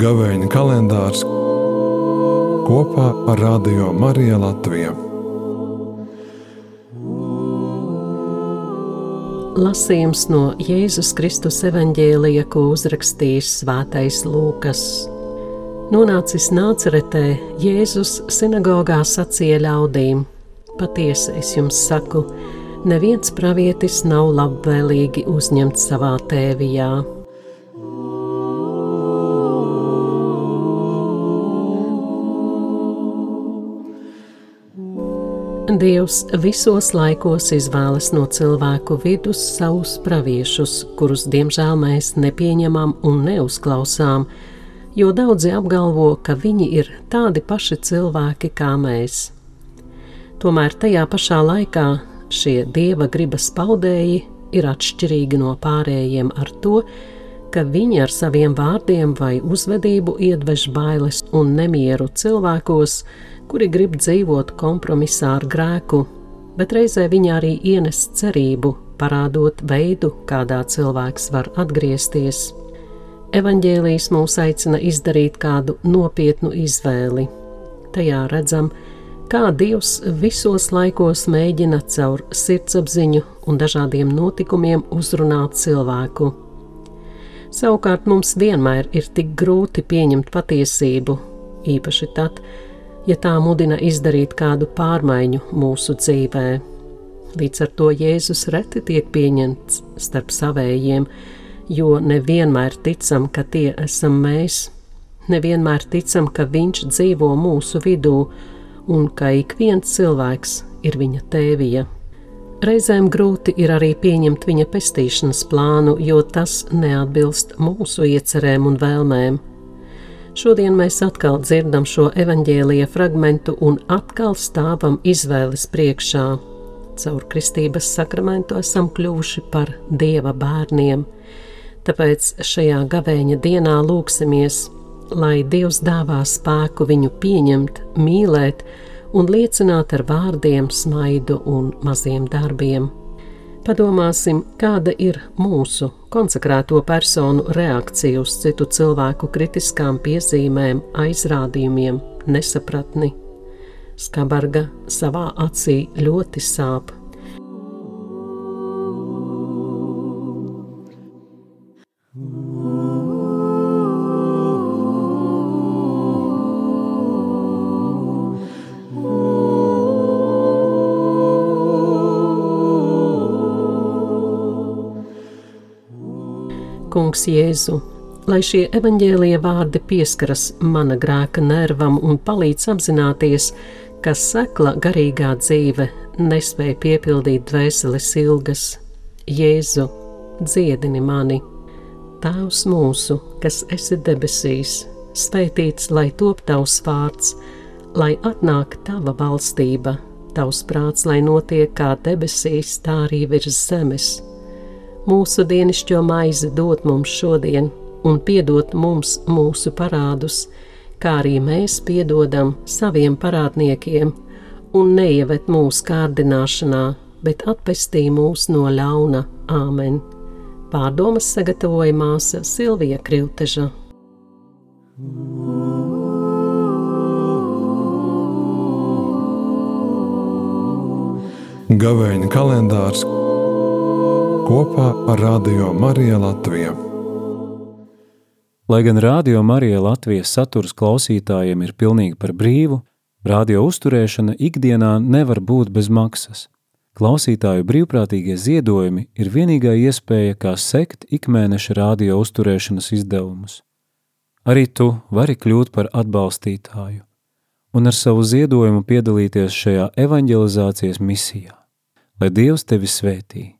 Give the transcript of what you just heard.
Gavēņa kalendārs kopā ar Radio Mariju Latviju. Lasījums no Jēzus Kristus evaņģēlija, ko uzrakstījis Svētais Lūkas. Nonācis Nāceretē, Jēzus sinagogā sacīja ļaudīm: Patiesi es jums saku, neviens pravietis nav labvēlīgi uzņemts savā tēvijā. Dievs visos laikos izvēlas no cilvēku vidus savus praviešus, kurus diemžēl mēs nepieņemam un neuzklausām, jo daudzi apgalvo, ka viņi ir tādi paši cilvēki kā mēs. Tomēr tajā pašā laikā šie dieva gribas paudēji ir atšķirīgi no pārējiem ar to, ka viņi ar saviem vārdiem vai uzvedību iedvež bailes un nemieru cilvēkos, kuri grib dzīvot kompromisā ar grēku, bet reizē viņi arī ienes cerību, parādot veidu, kādā cilvēks var atgriezties. Evanģēlijas mūs aicina izdarīt kādu nopietnu izvēli. Tajā redzam, kā Dievs visos laikos mēģina caur sirdsapziņu un dažādiem notikumiem uzrunāt cilvēku. Savukārt mums vienmēr ir tik grūti pieņemt patiesību, īpaši tad, ja tā mudina izdarīt kādu pārmaiņu mūsu dzīvē. Līdz ar to Jēzus reti tiek pieņemts starp savējiem, jo nevienmēr ticam, ka tie esam mēs, nevienmēr ticam, ka Viņš dzīvo mūsu vidū un ka ik viens cilvēks ir viņa tēvija. Reizēm grūti ir arī pieņemt viņa pestīšanas plānu, jo tas neatbilst mūsu iecerēm un vēlmēm. Šodien mēs atkal dzirdam šo evaņģēlīja fragmentu un atkal stāvam izvēles priekšā. Caur kristības sakramentu esam kļuvuši par dieva bērniem. Tāpēc šajā gavēņa dienā lūksimies, lai Dievs dāvā spēku viņu pieņemt, mīlēt un liecināt ar vārdiem, smaidu un maziem darbiem. Padomāsim, kāda ir mūsu konsekrēto personu reakcija uz citu cilvēku kritiskām piezīmēm, aizrādījumiem, nesapratni. Skabarga savā acī ļoti sāp. Kungs Jēzu, lai šie evaņģēlie vārdi pieskaras mana grēka nervam un palīdz apzināties, ka sekla garīgā dzīve nespēja piepildīt dvēseles ilgas. Jēzu, dziedini mani! Tēvs mūsu, kas esi debesīs, svētīts lai top tavs vārds, lai atnāk tava valstība, tavs prāts, lai notiek kā debesīs, tā arī virs zemes Mūsu dienascho maizi dod mums šodien, un piedod mums mūsu parādus, kā arī mēs piedodam saviem parādniekiem, un neieved mūsu kārdināšanā, bet atpestī mūs no ļauna Āmen. Pārdomas sagatavoja māsa Silvija Krilteža. Gavēņa kalendārs kopā ar Radio Mariju Latviju. Lai gan Radio Marija Latvijas saturs klausītājiem ir pilnīgi par brīvu, radio uzturēšana ikdienā nevar būt bez maksas. Klausītāju brīvprātīgie ziedojumi ir vienīgā iespēja, kā sekt ikmēneša radio uzturēšanas izdevumus. Arī tu vari kļūt par atbalstītāju un ar savu ziedojumu piedalīties šajā evanģelizācijas misijā. Lai Dievs tevi svētī!